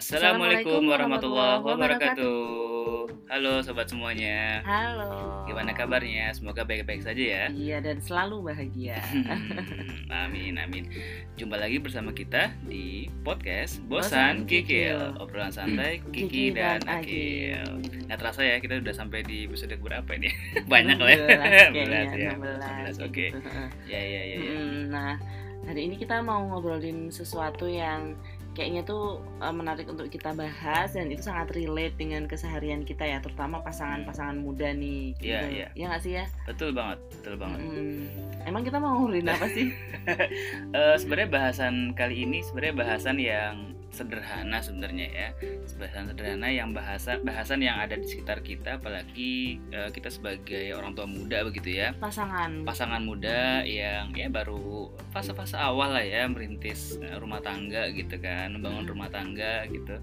Assalamualaikum warahmatullahi wabarakatuh. Halo sobat semuanya. Halo. Gimana kabarnya? Semoga baik-baik saja ya. Iya dan selalu bahagia. Hmm, amin amin. Jumpa lagi bersama kita di podcast Bosan Bosan Kikil, Kikil. obrolan santai Kiki Kiki dan dan Akil. Nggak terasa ya kita udah sampai di episode berapa ini? Banyak lah ya. 16 kayaknya, 16 ya. 16, 16, Oke. gitu. Ya ya ya. ya. Nah, hari ini kita mau ngobrolin sesuatu yang kayaknya tuh uh, menarik untuk kita bahas dan itu sangat relate dengan keseharian kita ya, terutama pasangan-pasangan muda nih. Iya, gitu. iya. Iya nggak sih ya? Betul banget, betul banget. Mm, Emang kita mau ngobrolin apa sih? Eh, sebenarnya bahasan kali ini sebenarnya bahasan yang sederhana sebenarnya ya. Bahasan sederhana yang bahasa bahasan yang ada di sekitar kita apalagi eh, kita sebagai orang tua muda begitu ya. Pasangan. pasangan muda yang ya baru fase-fase awal lah ya merintis eh, rumah tangga gitu kan membangun Hmm. rumah tangga gitu.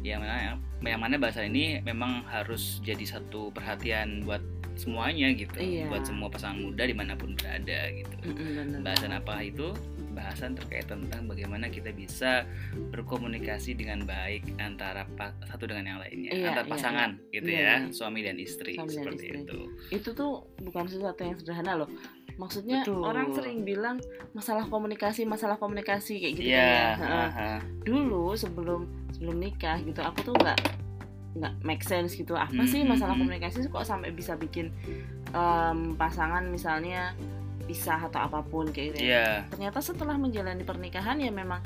Yang mana yang mana bahasa ini memang harus jadi satu perhatian buat semuanya gitu. Iya. buat semua pasangan muda di mana pun berada gitu. Mm-mm, bener bahasan apa itu bahasan terkait tentang bagaimana kita bisa berkomunikasi dengan baik antara satu dengan yang lainnya Iya, antar iya, pasangan gitu Iya, ya iya. suami dan istri Suami dan seperti istri. itu itu tuh bukan sesuatu yang sederhana loh maksudnya Betul. orang sering bilang masalah komunikasi masalah komunikasi kayak gitu Iya, kan ya dulu sebelum sebelum nikah gitu aku tuh nggak nggak make sense gitu apa Hmm, sih hmm, masalah hmm. komunikasi kok sampai bisa bikin em, pasangan misalnya pisah atau apa pun kayak gitu ya. Iya, ternyata setelah menjalani pernikahan ya memang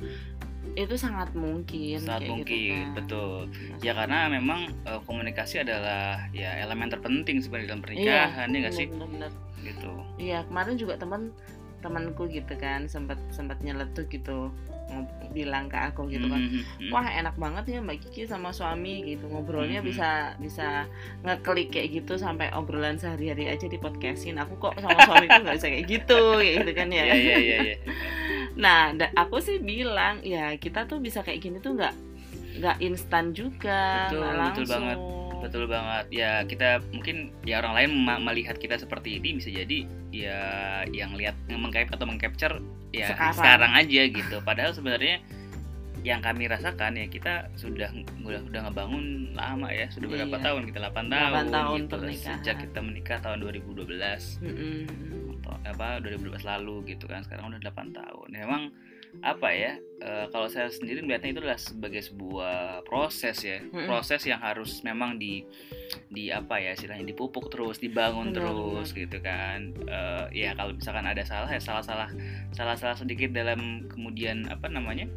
itu sangat mungkin sangat kayak mungkin gitu kan. betul ya karena memang eh, komunikasi adalah ya elemen terpenting sebenarnya dalam Iya, pernikahan ya nggak sih bener-bener. gitu Iya kemarin juga teman temanku gitu kan sempat sempat nyeletuk gitu bilang ke aku gitu kan Mhm, mhm. wah enak banget ya mbak Kiki sama suami gitu ngobrolnya Mhm. bisa bisa ngeklik kayak gitu sampai obrolan sehari-hari aja di podcastin aku kok sama suamiku nggak bisa kayak gitu kayak gitu kan ya Iya, iya, iya, iya. nah aku sih bilang ya kita tuh bisa kayak gini tuh nggak nggak instan juga Betul, nggak betul langsung banget. Betul banget ya kita mungkin ya orang lain melihat kita seperti ini bisa jadi ya yang lihat mengcap atau mengcapture ya Sekarang. sekarang. aja gitu padahal sebenarnya yang kami rasakan ya kita sudah udah udah ngebangun lama ya sudah berapa Iya. tahun kita 8 8 tahun, tahun gitu pernikahan. sejak kita menikah tahun 2012 Mm-mm. atau apa 2012 lalu gitu kan sekarang udah 8 tahun memang apa ya eh, kalau saya sendiri melihatnya itu adalah sebagai sebuah proses ya. Mm-mm. proses yang harus memang di di apa ya istilahnya dipupuk terus dibangun Benar, terus gitu kan. Eh, ya kalau misalkan ada salah ya salah salah salah salah sedikit dalam kemudian apa namanya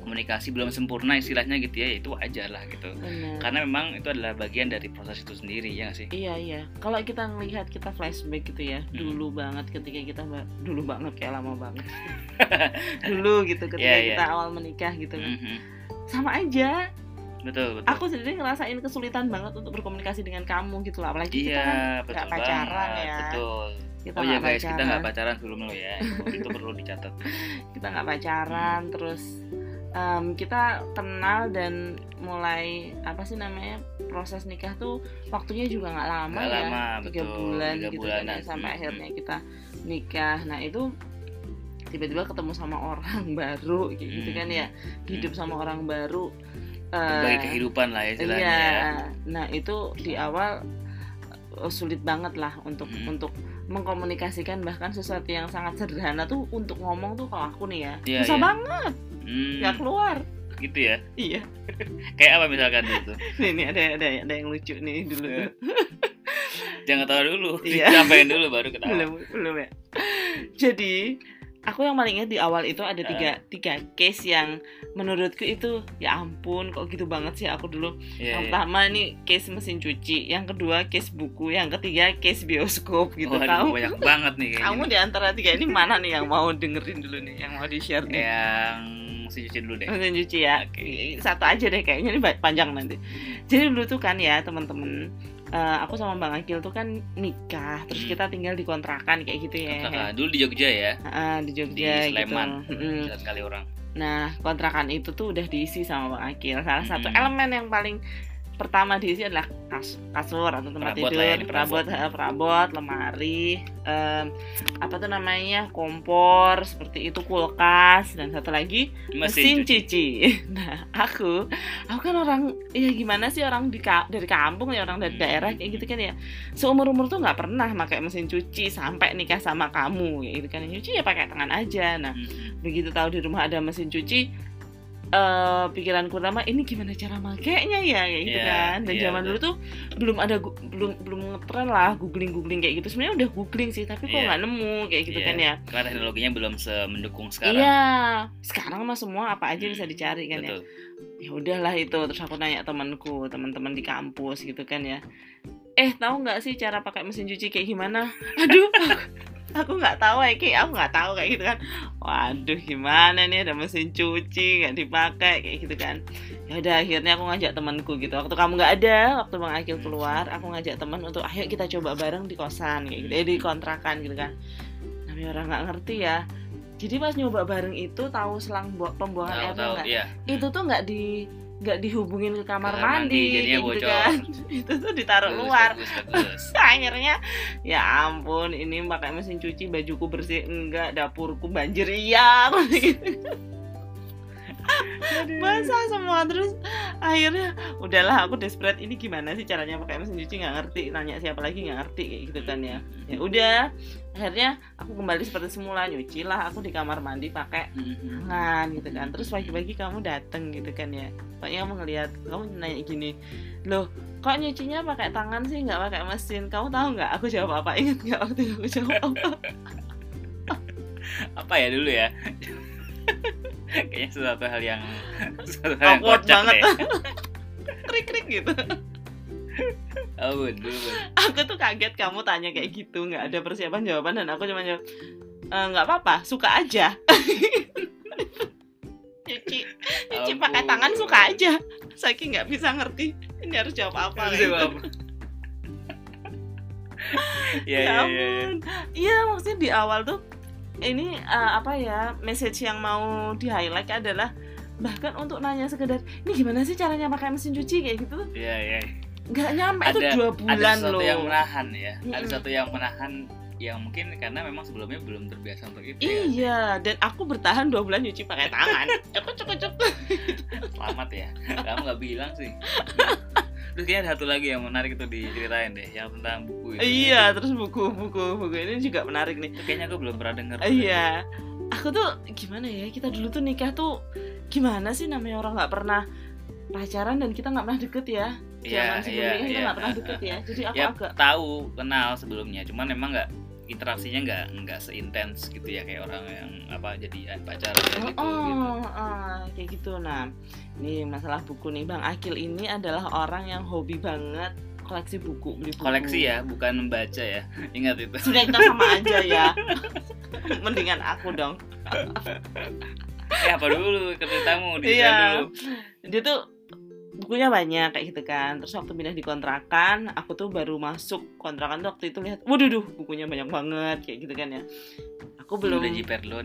komunikasi belum sempurna istilahnya gitu ya itu wajar lah gitu Benar. karena memang itu adalah bagian dari proses itu sendiri ya nggak sih Iya iya. Kalau kita melihat kita flashback gitu ya, Hmm. dulu banget ketika kita dulu banget kayak lama banget. dulu gitu ketika Iya, iya. kita awal menikah gitu kan. Mhm. Sama aja. betul betul Aku sendiri ngerasain kesulitan banget untuk berkomunikasi dengan kamu gitu loh. Apalagi kita kan Iya, nggak pacaran banget, ya. Betul. Kita oh ya nggak guys, kita pacaran. nggak pacaran sebelum lo ya. itu perlu dicatat. kita nggak pacaran terus em, kita kenal dan mulai apa sih namanya proses nikah tuh waktunya juga nggak lama Nggak ya lama, tiga betul, bulan tiga gitu bulanan. kan sampai Hmm, akhirnya kita nikah nah itu tiba-tiba ketemu sama orang baru gitu Hmm, kan ya hidup sama orang baru eh, Bagi kehidupan lah ya istilahnya iya ya. nah itu di awal eh, sulit banget lah untuk Hmm. untuk mengkomunikasikan bahkan sesuatu yang sangat sederhana tuh untuk ngomong tuh kalau aku nih ya Iya, susah iya. banget Hmm, nggak keluar gitu ya. iya Kayak apa misalkan gitu. nih, nih ada ada ada yang lucu nih dulu tuh. Jangan tahu dulu, Iya. dicapain dulu baru ketawa. belum belum ya jadi aku yang paling ingat di awal itu ada tiga tiga case yang menurutku itu ya ampun kok gitu banget sih aku dulu Iya, yang iya. pertama ini case mesin cuci yang kedua case buku yang ketiga case bioskop gitu Waduh, kamu banyak banget nih kayaknya. kamu di antara tiga ini mana nih yang mau dengerin dulu nih yang mau di share nih yang mesti cuci dulu deh. mesin cuci ya Oke. satu aja deh kayaknya ini panjang nanti jadi dulu tuh kan ya teman-teman eh, aku sama bang Akil tuh kan nikah terus Hmm. kita tinggal di kontrakan kayak gitu ya Kontrakan. Dulu di Jogja ya, Ah, di Jogja Di Sleman. gitu jalan kali orang. nah kontrakan itu tuh udah diisi sama bang Akil salah satu Mm-mm. elemen yang paling pertama diisi adalah kas kasur atau tempat Perabot tidur, lah ya, perabot, perabot. perabot, lemari, em, apa tuh namanya kompor seperti itu kulkas dan satu lagi mesin, cuci. Nah aku, aku kan orang ya gimana sih orang di ka- dari kampung ya orang dari Hmm. daerah kayak gitu kan ya seumur umur tuh nggak pernah pakai mesin cuci sampai nikah sama kamu kayak gitu kan nyuci ya pakai tangan aja. Nah Mm-mm. begitu tahu di rumah ada mesin cuci eh pikiranku pertama ini gimana cara makainya ya? Kayak gitu Iya, kan. Dan iya, zaman betul. dulu tuh belum ada belum belum ngetren lah googling googling kayak gitu. Sebenarnya udah googling sih tapi kok Iya. nggak nemu kayak gitu Iya, kan ya. Karena teknologinya belum semendukung sekarang. iya. Sekarang mah semua apa aja bisa Hmm, dicari kan ya. Betul. ya udahlah itu terus aku nanya temanku teman-teman di kampus gitu kan ya. Eh tahu nggak sih cara pakai mesin cuci kayak gimana? Aduh aku nggak tahu ya Ki. aku nggak tahu kayak gitu kan. Waduh gimana nih ada mesin cuci nggak dipakai kayak gitu kan. Ya udah akhirnya aku ngajak temanku gitu. Waktu kamu nggak ada waktu bang Akil keluar aku ngajak teman untuk ayo kita coba bareng di kosan kayak gitu. Eh, di kontrakan gitu kan. Namanya orang nggak ngerti ya. Jadi pas nyoba bareng itu tahu selang bu- pembuangan Tahu airnya tahu iya. itu tuh nggak di nggak dihubungin ke kamar Kamar mandi, mandi, gitu bocor. kan itu tuh ditaruh Bagus, luar Bagus, bagus. akhirnya ya ampun ini pakai mesin cuci bajuku bersih enggak dapurku banjir iya gitu basah semua terus akhirnya udahlah aku desperate. Ini gimana sih caranya pakai mesin cuci? Nggak ngerti. Nanya siapa lagi nggak ngerti kayak gitu kan ya. Ya udah akhirnya aku kembali seperti semula nyuci lah aku di kamar mandi pakai Mm-mm. tangan gitu kan. Terus pagi-pagi kamu dateng gitu kan ya. Pokoknya kamu ngeliat kamu nanya gini loh kok nyucinya pakai tangan sih nggak pakai mesin? Kamu tahu nggak? Aku jawab apa? Ingat nggak waktu aku jawab? Apa Apa ya dulu ya? Kayaknya sesuatu hal yang sesuatu hal yang kocak banget. deh. krik krik gitu Oh, bun, dulu, bun. aku tuh kaget kamu tanya kayak gitu nggak ada persiapan jawaban dan aku cuma jawab "E, nggak apa-apa suka aja nyuci nyuci pakai tangan suka aja saking nggak bisa ngerti ini harus jawab apa gitu. Iya, ya iya, iya. ampun iya maksudnya di awal tuh ini eh, apa ya message yang mau di highlight adalah bahkan untuk nanya sekedar ini gimana sih caranya pakai mesin cuci kayak gitu Iya, iya. nggak nyampe itu Ada- dua Ada bulan sesuatu loh yang menahan ya. Ada Mm-mm. sesuatu yang menahan yang mungkin karena memang sebelumnya belum terbiasa untuk itu ya. iya dan aku bertahan dua bulan nyuci pakai tangan aku cukup cukup Selamat ya. Kamu nggak bilang sih. Terus kayaknya ada satu lagi yang menarik itu diceritain deh, yang tentang buku itu. iya terus buku buku buku ini juga menarik nih Itu kayaknya aku belum pernah denger. iya aku tuh gimana ya kita dulu tuh nikah tuh gimana sih namanya orang nggak pernah pacaran dan kita nggak pernah deket ya Iya, zaman iya, sebelumnya kita iya. nggak pernah deket ya jadi aku Ya agak tahu, kenal sebelumnya, cuman memang nggak interaksinya nggak nggak seintens gitu ya kayak orang yang apa jadi pacaran kayak Oh, gitu, gitu. oh, oh, kayak gitu. Nah, ini masalah buku nih, Bang Akil ini adalah orang yang hobi banget koleksi buku, beli buku. Koleksi ya, bukan membaca ya. Ingat itu. Sudah kita sama aja ya. Mendingan aku dong. Eh apa dulu ceritamu di Iya. dulu. Dia tuh bukunya banyak kayak gitu kan. Terus waktu pindah di kontrakan, aku tuh baru masuk kontrakan tuh waktu itu lihat, waduh, duh, bukunya banyak banget kayak gitu kan ya. Aku belum Udah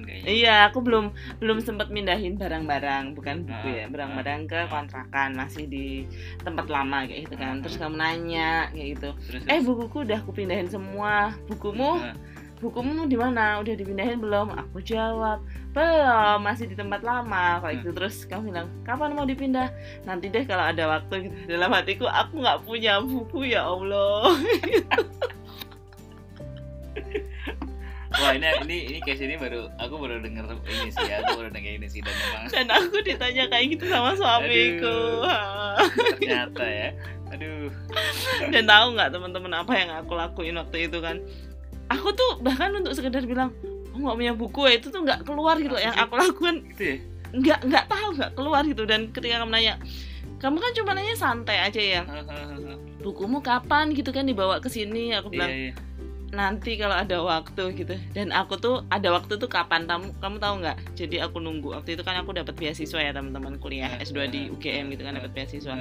kayaknya. Iya, aku belum belum sempat mindahin barang-barang, bukan buku Ah, ya, barang-barang ke ah. kontrakan masih di tempat lama kayak gitu kan. Ah, Terus ah. kamu nanya kayak gitu. Terus, Eh, bukuku udah aku pindahin semua. Bukumu, Ah, bukumu di mana? Udah dipindahin belum? Aku jawab, belum, masih di tempat lama. Kayak gitu. Terus kamu bilang, kapan mau dipindah? Nanti deh kalau ada waktu. Gitu. Dalam hatiku, aku nggak punya buku ya Allah. Wah ini ini ini case ini baru aku baru denger ini sih, aku baru denger ini sih dan memang Dan aku ditanya kayak gitu sama suamiku. ternyata ya. Aduh. dan tahu nggak teman-teman apa yang aku lakuin waktu itu kan aku tuh bahkan untuk sekedar bilang oh nggak punya buku ya itu tuh nggak keluar gitu yang aku lakukan. Gitu ya. nggak nggak tahu nggak keluar gitu. Dan ketika kamu nanya kamu kan cuma nanya santai aja ya? Bukumu kapan? gitu kan dibawa ke sini aku Iya, bilang iya. Nanti kalau ada waktu gitu. Dan aku tuh ada waktu tuh kapan? Kamu kamu tahu nggak? Jadi aku nunggu waktu itu kan aku dapat beasiswa ya teman-teman kuliah S2 di UGM gitu kan dapat beasiswa.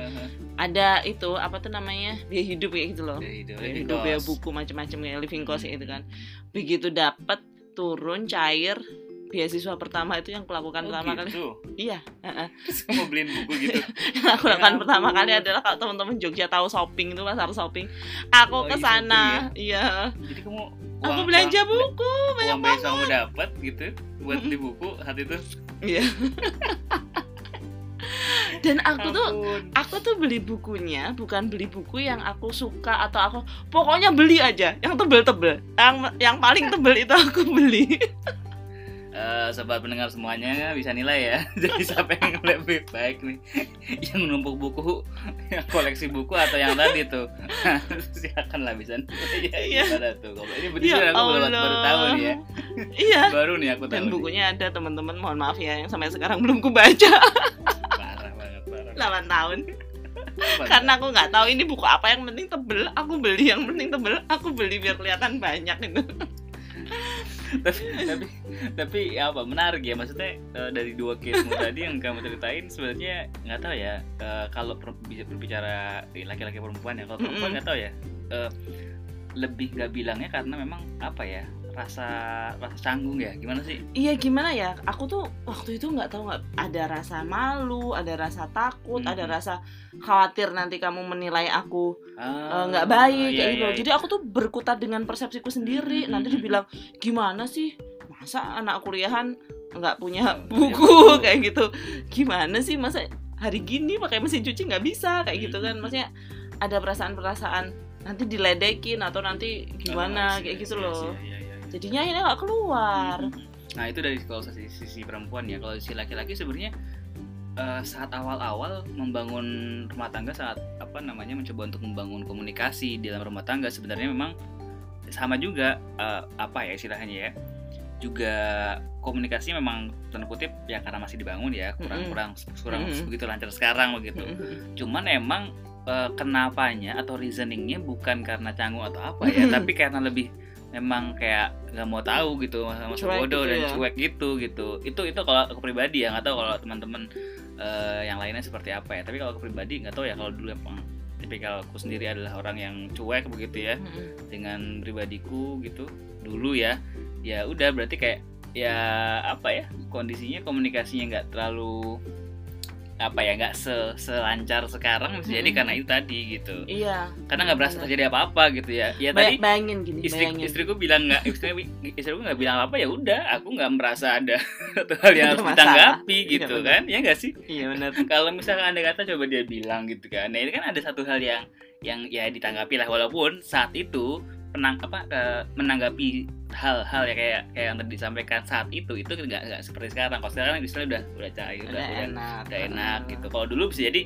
Ada itu apa tuh namanya? Biaya hidup kayak gitu loh. Biaya hidup, Biaya hidup ya buku macam-macam kayak living cost gitu kan. Begitu dapat turun cair beasiswa pertama itu yang kulakukan Oh, pertama kali gitu. iya heeh. Terus mau beliin buku gitu. yang aku lakukan Ya pertama kali adalah kalau teman-teman Jogja tahu shopping itu pasar shopping aku Oh, ke iya, sana iya Jadi kamu aku uang- belanja uang- buku banyak uang beasiswa kamu dapat gitu buat beli buku saat itu. iya dan aku tuh Ampun. aku tuh beli bukunya bukan beli buku yang aku suka atau aku pokoknya beli aja yang tebel-tebel yang yang paling tebel itu aku beli Eh, sobat pendengar semuanya bisa nilai ya. Jadi siapa yang lebih baik nih? Yang numpuk buku, yang koleksi buku atau yang tadi tuh? Silakan lah bisa nilai. Ya, Iya. gimana tuh? Kalau ini Ya bener aku baru, baru tahu nih ya. iya Baru nih aku tahu. dan nih. bukunya ada teman-teman mohon maaf ya yang sampai sekarang belum kubaca parah banget parah. 8 tahun karena aku nggak tahu ini buku apa yang penting tebel aku beli yang penting tebel aku beli biar kelihatan banyak itu tapi tapi tapi ya apa menarik ya maksudnya eh, dari dua case tadi yang kamu ceritain sebenarnya nggak tahu ya eh, kalau per- bisa berbicara laki-laki perempuan ya kalau perempuan nggak tahu ya eh, lebih nggak bilangnya karena memang apa ya rasa rasa canggung ya? Gimana sih? Iya gimana ya? Aku tuh waktu itu nggak tahu nggak ada rasa malu ada rasa takut Mhm. ada rasa khawatir nanti kamu menilai aku eh, Ah, nggak baik iya, kayak gitu. iya, jadi aku tuh berkutat dengan persepsiku sendiri. Mhm. nanti dibilang gimana sih? Masa anak kuliahan nggak punya buku? iya, kayak gitu. Gimana sih? Masa hari gini pakai mesin cuci nggak bisa? Kayak gitu kan. Mhm. maksudnya ada perasaan-perasaan nanti diledekin atau nanti gimana Oh, kayak gitu loh. Iya, iya, iya. Jadinya ini nggak keluar. Nah itu dari kalau sisi, sisi perempuan ya. Kalau sisi laki-laki sebenarnya eh, saat awal-awal membangun rumah tangga saat apa namanya mencoba untuk membangun komunikasi di dalam rumah tangga sebenarnya memang sama juga eh, apa ya istilahnya ya juga komunikasi memang tanda kutip ya karena masih dibangun ya kurang kurang kurang Mm-mm. begitu lancar sekarang begitu. Cuman emang eh, kenapanya atau reasoningnya bukan karena canggung atau apa ya tapi karena lebih memang kayak nggak mau tahu gitu masa masa Cuek bodoh gitu dan ya. cuek gitu gitu. Itu itu kalau aku pribadi ya nggak tahu kalau teman-teman eh, yang lainnya seperti apa ya. Tapi kalau aku pribadi nggak tahu ya kalau dulu emang tipikal aku sendiri adalah orang yang cuek begitu ya dengan pribadiku gitu. Dulu ya ya udah berarti kayak ya apa ya kondisinya komunikasinya nggak terlalu apa ya nggak se selancar sekarang bisa jadi karena itu tadi gitu. Iya. Karena nggak berasa terjadi apa-apa gitu ya. Ya Bay- tadi bayangin gini istri bayangin. istriku bilang nggak istri istriku nggak bilang apa ya udah aku nggak merasa ada satu hal yang harus ditanggapi Iya, gitu benar. kan ya nggak sih? Iya benar. Kalau misalkan anda kata coba dia bilang gitu kan nah ini kan ada satu hal yang yang ya ditanggapi lah walaupun saat itu penang apa eh, menanggapi hal-hal ya kayak kayak yang tadi disampaikan saat itu itu nggak nggak seperti sekarang. Kalau sekarang istilahnya udah udah cair udah, udah enak. udah enak gitu. Kalau dulu bisa jadi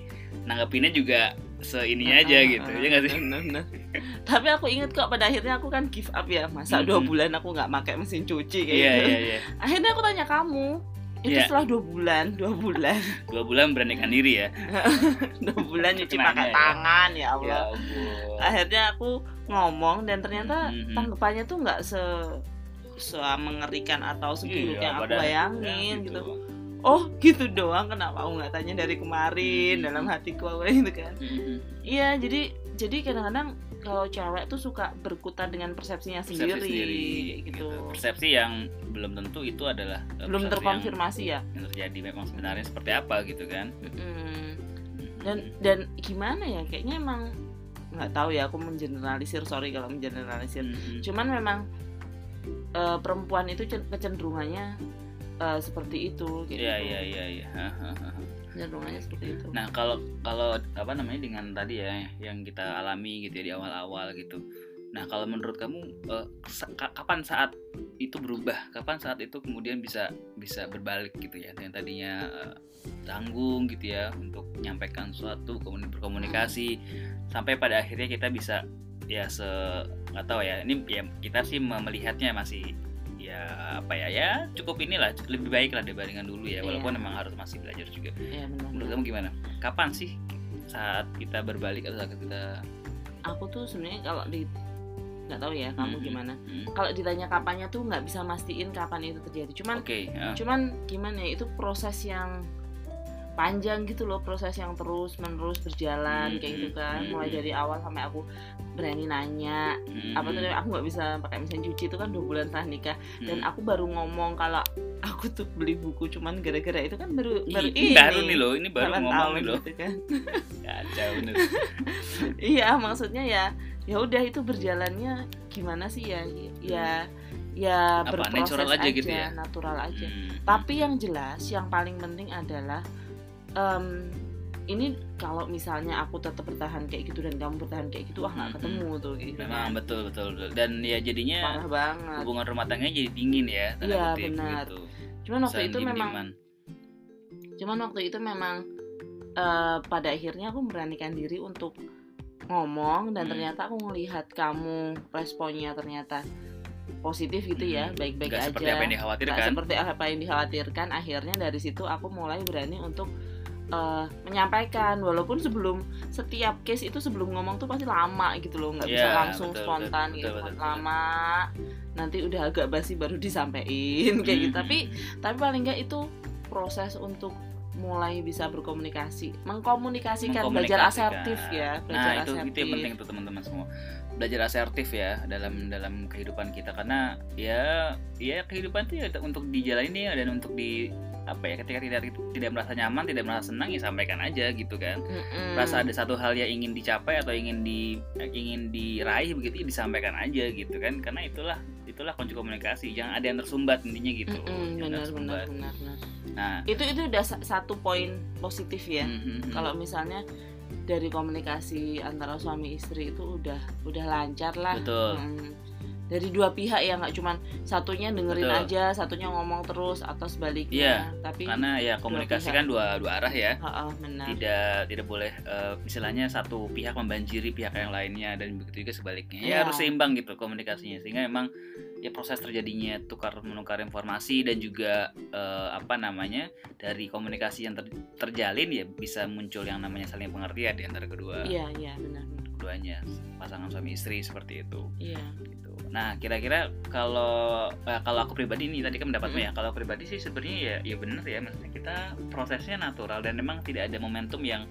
nanggapinnya juga seini aja Ah, gitu ah, ya nggak sih? benar, benar. tapi aku inget kok pada akhirnya aku kan give up ya. Masa dua Mhm. bulan aku nggak pakai mesin cuci kayak iya gitu. iya iya. Akhirnya aku tanya kamu itu Iya. setelah dua bulan dua bulan dua bulan beranikan diri ya dua bulan nyuci pakai ya. tangan ya ya Allah ampun akhirnya aku ngomong dan ternyata Mhm. tanggapannya tuh nggak se se mengerikan atau seburuk Iya, yang aku bayangin ya, gitu. oh gitu doang kenapa aku nggak tanya dari kemarin Mhm. dalam hatiku aku gitu kan Mhm. iya jadi jadi kadang-kadang kalau cewek tuh suka berkutat dengan persepsinya persepsi sendiri, sendiri kayak gitu, persepsi yang belum tentu itu adalah eh, belum terkonfirmasi ya? yang, yang terjadi. Memang sebenarnya seperti apa gitu kan? Mm. dan dan gimana ya kayaknya emang nggak tahu ya aku mengeneralisir sorry kalau mengeneralisir. Mhm. cuman memang eh, perempuan itu cen- kecenderungannya eh, seperti itu iya gitu. iya iya iya Itu. Nah kalau kalau apa namanya dengan tadi ya yang kita alami gitu ya di awal-awal gitu. Nah kalau menurut kamu eh, kapan saat itu berubah? Kapan saat itu kemudian bisa bisa berbalik gitu ya? Yang tadinya eh, tanggung gitu ya untuk menyampaikan sesuatu kemudian berkomunikasi sampai pada akhirnya kita bisa ya se nggak ya ini ya kita sih me- melihatnya masih ya apa ya ya cukup inilah lebih baik lah dibandingkan dulu ya walaupun Iya. memang harus masih belajar juga ya benar menurut kamu gimana kapan sih saat kita berbalik atau saat kita aku tuh sebenarnya kalau di nggak tahu ya kamu Mhm. gimana Hmm, kalau ditanya kapannya tuh nggak bisa mastiin kapan itu terjadi cuman oke ya. cuman gimana ya itu proses yang panjang gitu loh proses yang terus menerus berjalan Hmm, kayak gitu hmm, kan hmm, mulai hmm. dari awal sampai aku berani nanya Hmm, apa tuh aku nggak bisa pakai mesin cuci itu kan dua bulan setelah nikah dan hmm. aku baru ngomong kalau aku tuh beli buku cuman gara-gara itu kan baru baru ini baru nih loh ini baru 8 ngomong tahun nih loh gitu kan. iya maksudnya ya ya udah itu berjalannya gimana sih ya ya ya Apa, berproses natural aja aja, gitu ya? natural aja Hmm. tapi yang jelas yang paling penting adalah em, ini kalau misalnya aku tetap bertahan kayak gitu dan kamu bertahan kayak gitu wah nggak Hmm, ketemu tuh gitu memang kan. betul betul betul. dan ya jadinya parah banget hubungan rumah tangganya jadi dingin ya Iya, benar. gitu. cuman waktu itu memang cuman waktu itu memang eh, pada akhirnya aku memberanikan diri untuk ngomong dan Hmm. ternyata aku ngelihat kamu responnya ternyata positif gitu ya Hmm. baik-baik Nggak aja seperti apa yang dikhawatirkan seperti apa yang dikhawatirkan akhirnya dari situ aku mulai berani untuk eh, menyampaikan. Walaupun sebelum setiap case itu sebelum ngomong tuh pasti lama gitu loh nggak bisa Iya, langsung betul, spontan betul, gitu betul, kan. betul, lama. Nanti udah agak basi baru disampaikan kayak gitu. Hmm, tapi tapi paling nggak itu proses untuk mulai bisa berkomunikasi. Mengkomunikasikan belajar Mengkomunikasikan. asertif ya nah belajar itu asertif itu yang penting tuh teman-teman semua. Belajar asertif ya dalam dalam kehidupan kita. Karena ya ya kehidupan tuh ya untuk dijalani ya dan untuk di apa ya ketika tidak tidak merasa nyaman tidak merasa senang ya sampaikan aja gitu kan Mm-mm. rasa ada satu hal yang ingin dicapai atau ingin di ingin diraih begitu ya disampaikan aja gitu kan karena itulah itulah kunci komunikasi jangan ada yang tersumbat intinya gitu Jangan benar tersumbat. benar benar benar nah itu itu udah sa- satu poin positif ya mhm, mhm. kalau misalnya dari komunikasi antara suami istri itu udah udah lancar lah Betul. Mm. Dari dua pihak ya nggak cuman satunya dengerin Betul. aja satunya ngomong terus atau Iya, sebaliknya tapi karena ya komunikasi pihak. kan dua dua arah ya Ha-ha, benar tidak tidak boleh eh, istilahnya satu pihak membanjiri pihak yang lainnya dan begitu juga sebaliknya ya Iya. harus seimbang gitu komunikasinya sehingga memang ya proses terjadinya tukar menukar informasi dan juga eh, apa namanya dari komunikasi yang ter- terjalin ya bisa muncul yang namanya saling pengertian di antara kedua iya iya benar benar. keduanya pasangan suami istri seperti itu iya gitu. Nah, kira-kira kalau eh, kalau aku pribadi nih tadi kan pendapatmu ya. Kalau pribadi sih sebenarnya ya ya benar ya maksudnya kita prosesnya natural dan memang tidak ada momentum yang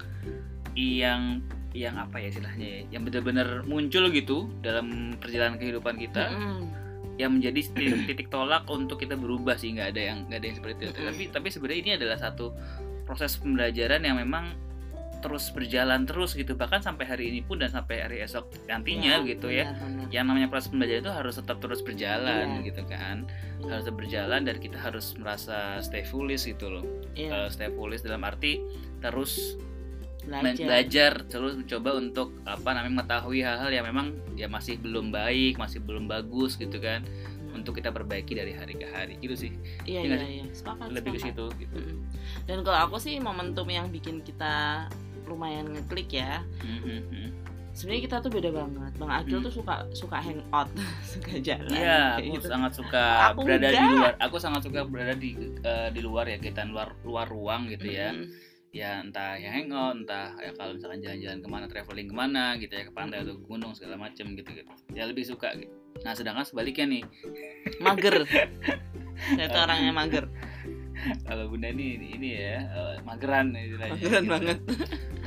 yang yang apa ya istilahnya ya, yang benar-benar muncul gitu dalam perjalanan kehidupan kita Mm-mm. yang menjadi titik, titik tolak untuk kita berubah sih nggak ada yang nggak ada yang seperti itu. Tapi tapi sebenarnya ini adalah satu proses pembelajaran yang memang terus berjalan terus gitu. Bahkan sampai hari ini pun dan sampai hari esok nantinya Ya, gitu ya. benar, benar. yang namanya proses pembelajaran itu harus tetap terus berjalan Iya. gitu kan. Iya. harus tetap berjalan dan kita harus merasa stay foolish gitu loh. Iya, Eh, stay foolish dalam arti terus belajar. belajar terus mencoba untuk apa namanya mengetahui hal-hal yang memang ya masih belum baik masih belum bagus gitu kan. Hmm. untuk kita perbaiki dari hari ke hari. Gitu sih. Iya iya iya iya. Sepakat lebih ke situ gitu. Dan kalau aku sih momentum yang bikin kita lumayan ngeklik ya Mhm, mhm. sebenarnya kita tuh beda banget bang Agil Hmm. tuh suka suka hangout suka jalan Iya, aku gitu. sangat suka Aku berada di enggak. luar. Aku sangat suka berada di eh, di luar ya, kegiatan luar luar ruang gitu ya. Mm-mm. ya entah ya hangout entah ya kalau misalkan jalan-jalan ke mana traveling ke mana gitu ya ke pantai atau ke gunung segala macem gitu gitu ya lebih suka gitu nah sedangkan sebaliknya nih mager saya tuh orangnya mager kalau bunda ini ini ya eh, mageran istilahnya. Mageran gitu. banget.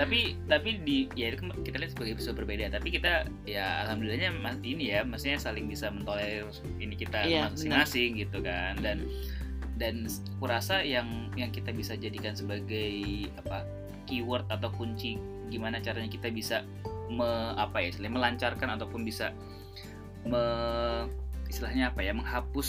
Tapi tapi di ya itu kita lihat sebagai episode berbeda. Tapi kita ya alhamdulillahnya mas ini ya maksudnya saling bisa mentolerir ini kita Iya, masing-masing gitu kan. Dan dan aku rasa yang yang kita bisa jadikan sebagai apa keyword atau kunci gimana caranya kita bisa me, apa ya melancarkan ataupun bisa me, istilahnya apa ya menghapus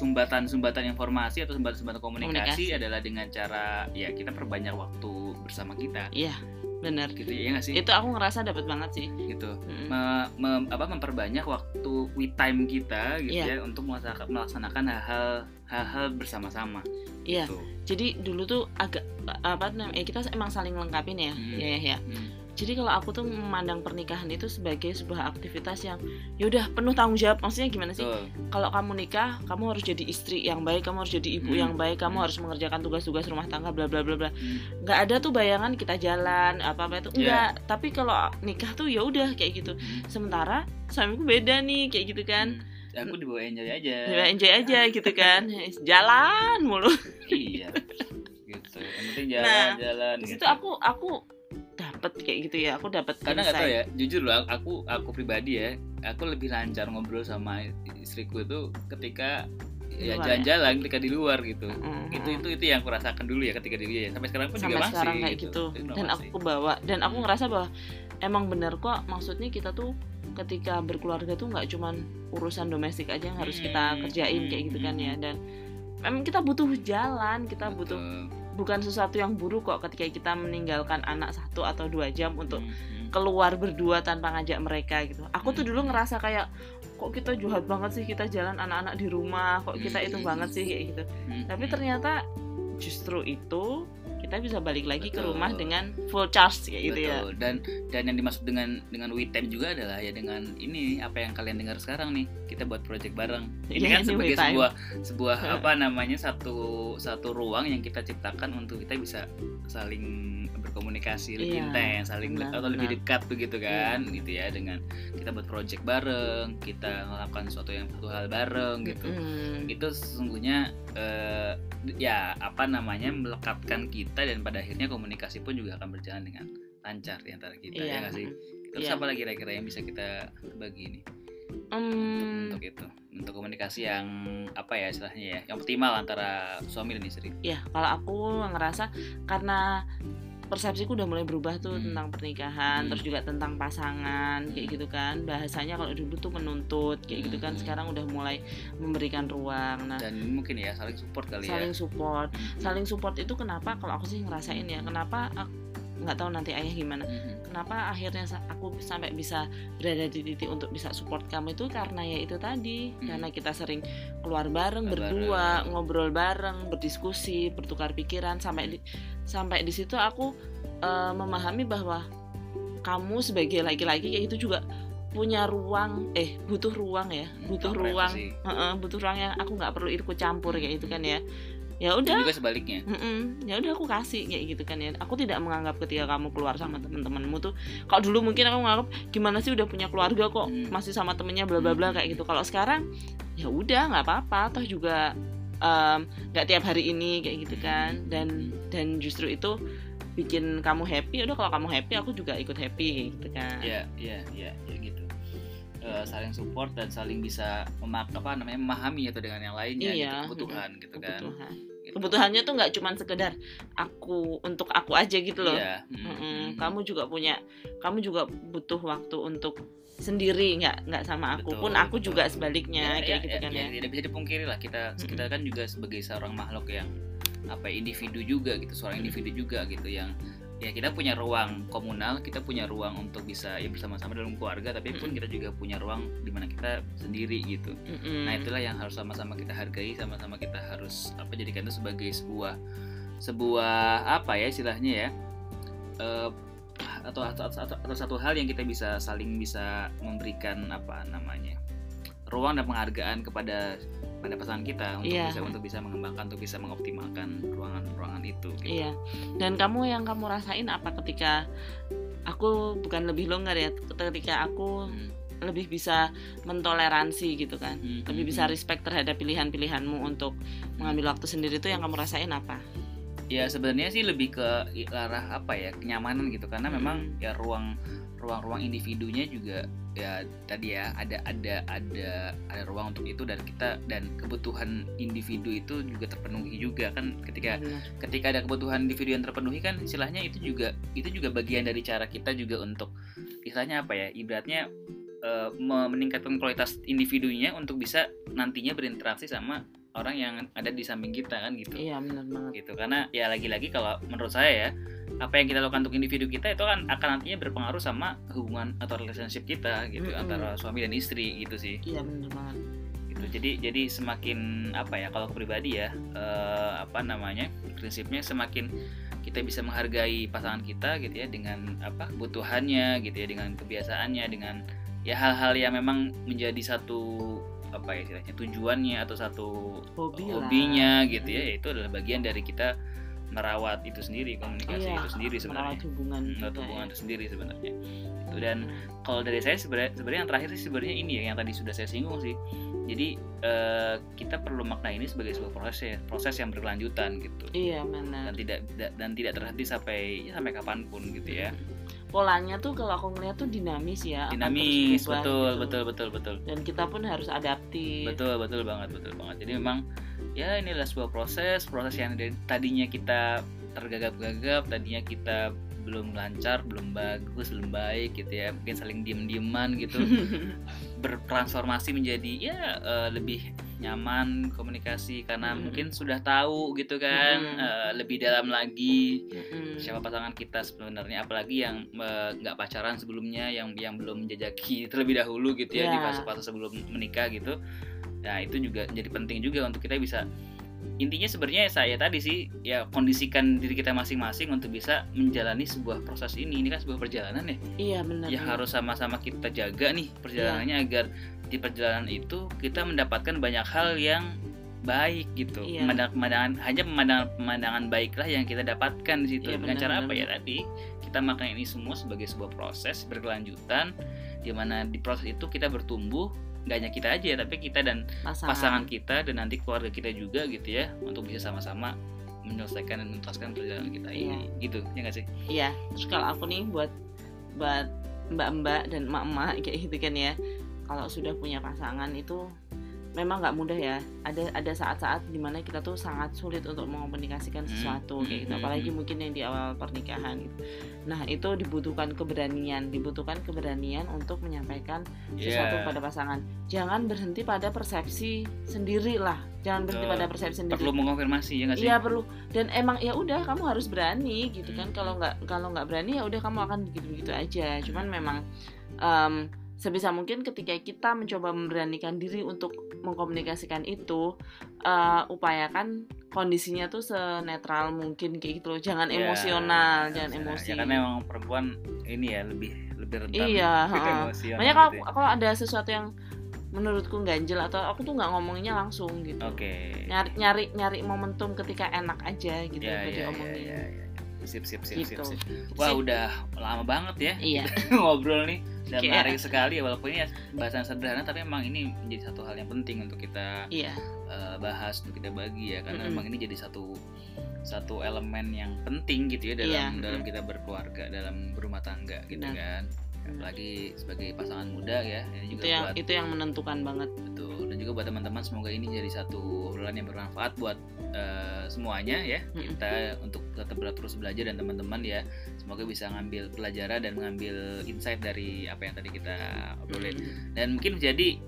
sumbatan-sumbatan informasi atau sumbatan-sumbatan komunikasi, Komunikasi. adalah dengan cara ya kita perbanyak waktu bersama kita iya benar gitu ya nggak sih itu aku ngerasa dapat banget sih gitu Mm-mm. Me- me- apa memperbanyak waktu we time kita gitu Iya. ya untuk melaksanakan, hal-hal hal-hal bersama-sama Iya. gitu. jadi dulu tuh agak apa namanya eh, kita emang saling lengkapin ya Hmm. ya ya ya Hmm. Jadi kalau aku tuh memandang pernikahan itu sebagai sebuah aktivitas yang yaudah penuh tanggung jawab maksudnya gimana sih Betul. kalau kamu nikah kamu harus jadi istri yang baik kamu harus jadi ibu Hmm. yang baik kamu Hmm. harus mengerjakan tugas-tugas rumah tangga bla bla bla bla Hmm. nggak ada tuh bayangan kita jalan apa apa itu enggak tapi kalau nikah tuh ya udah kayak gitu Hmm. sementara suamiku beda nih kayak gitu kan Hmm. aku dibawa enjoy aja ya enjoy aja gitu kan jalan mulu iya gitu yang penting penting Nah, situ gitu. aku aku dapat kayak gitu ya aku dapat karena nggak tahu ya jujur loh aku aku pribadi ya aku lebih lancar ngobrol sama istriku itu ketika ya luar ya? jalan-jalan ketika di luar gitu. Mm, itu mm, itu itu yang aku rasakan dulu ya ketika di dia. Sampai sekarang pun sampai juga masih sekarang kayak gitu, Itu dan aku bawa dan aku Hmm. ngerasa bahwa emang bener kok maksudnya kita tuh ketika berkeluarga tuh nggak cuman urusan domestik aja yang harus kita Hmm, kerjain hmm, kayak gitu kan hmm. ya dan memang kita butuh jalan kita butuh. Bukan sesuatu yang buruk kok ketika kita meninggalkan anak satu atau dua jam untuk Hmm, hmm. keluar berdua tanpa ngajak mereka gitu. Aku tuh Hmm. dulu ngerasa kayak kok kita jahat banget sih kita jalan anak-anak di rumah, kok kita itu banget sih kayak gitu. Tapi ternyata justru itu kita bisa balik lagi ke Betul. rumah dengan full charge kayak gitu ya. Dan dan yang dimaksud dengan dengan weekend juga adalah ya dengan ini apa yang kalian dengar sekarang nih kita buat project bareng. Ini Iya, kan ini sebagai we time. sebuah sebuah apa namanya satu satu ruang yang kita ciptakan untuk kita bisa saling berkomunikasi lebih Iya, intens, saling benar, atau lebih benar. dekat begitu kan, gitu ya dengan kita buat project bareng, kita melakukan sesuatu yang satu hal bareng gitu Mm-mm. itu sesungguhnya eh, ya apa namanya melekatkan kita dan pada akhirnya komunikasi pun juga akan berjalan dengan lancar di antara kita Iya. ya nggak sih terus Iya. apa lagi kira-kira yang bisa kita bagi ini Hmm, untuk itu untuk komunikasi yang apa ya istilahnya ya yang optimal antara suami dan istri ya kalau aku ngerasa karena persepsiku udah mulai berubah tuh Hmm. tentang pernikahan Hmm. terus juga tentang pasangan kayak gitu kan bahasanya kalau dulu tuh menuntut kayak gitu kan Hmm. sekarang udah mulai memberikan ruang nah dan mungkin ya saling support kali saling ya support Mhm. saling support itu kenapa kalau aku sih ngerasain ya kenapa aku nggak tahu nanti ayah gimana Mhm. kenapa akhirnya aku sampai bisa berada di titik untuk bisa support kamu itu karena ya itu tadi Hmm. karena kita sering keluar bareng Keluar berdua bareng. ngobrol bareng berdiskusi bertukar pikiran sampai di sampai di situ aku eh, memahami bahwa kamu sebagai laki-laki kayak itu juga punya ruang eh butuh ruang ya butuh Ruang ruang privasi. Heeh, butuh ruang yang aku nggak perlu ikut campur kayak gitu kan ya ya udah. juga sebaliknya. Ya udah aku kasih kayak gitu kan ya. Aku tidak menganggap ketika kamu keluar sama teman-temanmu tuh kalau dulu mungkin aku menganggap gimana sih udah punya keluarga kok? Hmm. masih sama temennya bla bla bla Hmm. kayak gitu. Kalau sekarang ya udah nggak apa-apa. Toh juga nggak tiap hari ini kayak gitu kan. Dan dan justru itu bikin kamu happy. Udah kalau kamu happy aku juga ikut happy kayak gitu kan. Ya ya ya ya gitu. Eh, saling support dan saling bisa memak apa namanya memahami atau dengan yang lainnya Iya, gitu, kebutuhan gitu kan. Kebutuhan. Kebutuhannya tuh nggak cuma sekedar aku untuk aku aja gitu loh Iya. Mm, mm, kamu juga punya kamu juga butuh waktu untuk sendiri nggak nggak sama aku Betul, pun aku betul. juga sebaliknya kayak gitu kan ya, tidak bisa dipungkiri lah kita Mm-mm. kita kan juga sebagai seorang makhluk yang apa ya, individu juga gitu seorang individu juga gitu yang ya kita punya ruang komunal kita punya ruang untuk bisa ya bersama-sama dalam keluarga tapi pun Mm-mm. kita juga punya ruang di mana kita sendiri gitu Mm-mm. nah itulah yang harus sama-sama kita hargai sama-sama kita harus apa jadikan itu sebagai sebuah sebuah apa ya istilahnya ya eh, atau, atau, atau, atau satu hal yang kita bisa saling bisa memberikan apa namanya ruang dan penghargaan kepada pada pasangan kita untuk Iya. bisa untuk bisa mengembangkan untuk bisa mengoptimalkan ruangan-ruangan itu gitu. iya dan kamu yang kamu rasain apa ketika aku bukan lebih longgar ya ketika aku Hmm, lebih bisa mentoleransi gitu kan hmm, lebih hmm, bisa hmm. respect terhadap pilihan-pilihanmu untuk mengambil waktu sendiri itu yang kamu rasain apa ya sebenarnya sih lebih ke arah apa ya kenyamanan gitu karena memang Hmm. ya ruang ruang-ruang individunya juga ya tadi ya ada ada ada ada ruang untuk itu dan kita dan kebutuhan individu itu juga terpenuhi juga kan ketika Benar. ketika ada kebutuhan individu yang terpenuhi kan istilahnya itu juga itu juga bagian dari cara kita juga untuk istilahnya apa ya ibaratnya eh, me- meningkatkan kualitas individunya untuk bisa nantinya berinteraksi sama orang yang ada di samping kita kan gitu. Iya benar banget. Gitu karena ya lagi-lagi kalau menurut saya ya apa yang kita lakukan untuk individu kita itu kan akan nantinya berpengaruh sama hubungan atau relationship kita gitu Mm-mm. antara suami dan istri gitu sih. Iya benar banget. Gitu jadi jadi semakin apa ya kalau aku pribadi ya eh, apa namanya prinsipnya semakin kita bisa menghargai pasangan kita gitu ya dengan apa kebutuhannya gitu ya dengan kebiasaannya dengan ya hal-hal yang memang menjadi satu apa ya istilahnya tujuannya atau satu Hobi lah. hobinya gitu ya itu adalah bagian dari kita merawat itu sendiri komunikasi Iya, itu sendiri sebenarnya. merawat hubungan Hmm, merawat juga hubungan ya. itu sendiri sebenarnya. Itu dan kalau dari saya sebenarnya sebenarnya yang terakhir sih sebenarnya ini ya yang tadi sudah saya singgung sih. Jadi eh, kita perlu makna ini sebagai sebuah proses ya proses yang berkelanjutan gitu. Iya benar. Dan tidak da- dan tidak terhenti sampai ya sampai kapan pun gitu ya polanya tuh kalau aku ngeliat tuh dinamis ya dinamis berubah betul gitu. betul betul betul. Dan kita pun harus adaptif. Betul betul banget betul banget. Jadi memang ya ini adalah sebuah proses proses yang dari- tadinya kita tergagap-gagap tadinya kita belum lancar belum bagus belum baik gitu ya. Mungkin saling diem-dieman gitu. Bertransformasi menjadi ya eh, lebih nyaman komunikasi karena Hmm. mungkin sudah tahu gitu kan Hmm. eh, lebih dalam lagi Mm-mm. siapa pasangan kita sebenarnya apalagi yang nggak pacaran sebelumnya yang yang belum menjajaki terlebih dahulu gitu ya di Ya. fase-fase sebelum menikah gitu nah itu juga jadi penting juga untuk kita bisa intinya sebenarnya saya tadi sih ya kondisikan diri kita masing-masing untuk bisa menjalani sebuah proses ini ini kan sebuah perjalanan ya iya benar benar. harus sama-sama kita jaga nih perjalanannya agar di perjalanan itu kita mendapatkan banyak hal yang baik gitu. Iya. Pemandangan- pemandangan hanya pemandangan pemandangan baiklah yang kita dapatkan di situ. Iya, dengan benar, cara benar, apa ya? tadi kita makan ini semua sebagai sebuah proses berkelanjutan di mana di proses itu kita bertumbuh gak hanya kita aja tapi kita dan pasangan, pasangan kita dan nanti keluarga kita juga gitu ya untuk bisa sama-sama menyelesaikan dan menuntaskan perjalanan kita ini. Gitu ya nggak sih? Iya. Terus kalau aku nih buat buat mbak-mbak dan emak-emak kayak gitu kan ya kalau sudah punya pasangan itu memang nggak mudah ya. Ada ada saat-saat di mana kita tuh sangat sulit untuk mengkomunikasikan Hmm, sesuatu kayak gitu. hmm, apalagi hmm. mungkin yang di awal pernikahan gitu. Nah itu dibutuhkan keberanian dibutuhkan keberanian untuk menyampaikan sesuatu Iya. pada pasangan. Jangan berhenti pada persepsi sendiri lah. Jangan berhenti Betul. pada persepsi sendiri. Perlu mengonfirmasi ya nggak sih? Iya perlu. Dan emang ya udah kamu harus berani gitu kan. Hmm. kalau nggak kalau nggak berani ya udah kamu akan begitu begitu aja. Cuman memang em, sebisa mungkin ketika kita mencoba memberanikan diri untuk mengkomunikasikan itu eh, upayakan kondisinya tuh senetral mungkin kayak gitu loh jangan Ya, emosional jangan ya, emosi ya karena emang perempuan ini ya lebih lebih rentan Iya, makanya kalau gitu ya. kalau ada sesuatu yang menurutku ganjel atau aku tuh nggak ngomonginnya langsung gitu oke nyari nyari nyari momentum ketika enak aja gitu ya ya ya diomongin. ya ya. sip sip sip sip, Gitu. sip. wah Sip. udah lama banget ya Iya. ngobrol nih dan Kayak- menarik sekali ya walaupun ini bahasan sederhana tapi emang ini menjadi satu hal yang penting untuk kita Iya. eh, bahas untuk kita bagi ya karena Mm-mm. memang ini jadi satu satu elemen yang penting gitu ya dalam Iya, dalam mm. kita berkeluarga dalam berumah tangga gitu Benar. kan apalagi sebagai pasangan muda ya ini juga Itu yang buat itu yang menentukan banget. betul dan juga buat teman-teman semoga ini jadi satu obrolan yang bermanfaat buat eh, semuanya ya. Kita untuk tetap terus belajar dan teman-teman ya semoga bisa ngambil pelajaran dan mengambil insight dari apa yang tadi kita obrolin. Dan mungkin jadi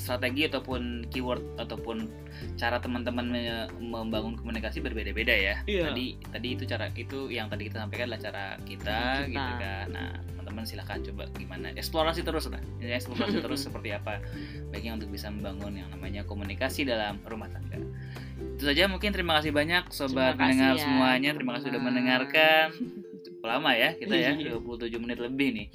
strategi ataupun keyword ataupun cara teman-teman me- membangun komunikasi berbeda-beda ya. Iya. Tadi tadi itu cara itu yang tadi kita sampaikan adalah cara kita, kita. gitu kan. Nah, teman-teman silahkan coba gimana eksplorasi terus lah. Ya, eksplorasi terus seperti apa baiknya untuk bisa membangun yang namanya komunikasi dalam rumah tangga. Itu saja mungkin terima kasih banyak sobat Terima kasih mendengar ya, semuanya. Terima kasih sudah mendengarkan. Lama ya kita ya, Iya. 27 menit lebih nih.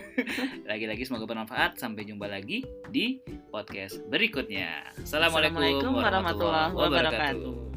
Lagi-lagi semoga bermanfaat. Sampai jumpa lagi di podcast berikutnya. Assalamualaikum Assalamualaikum warahmatullahi wabarakatuh.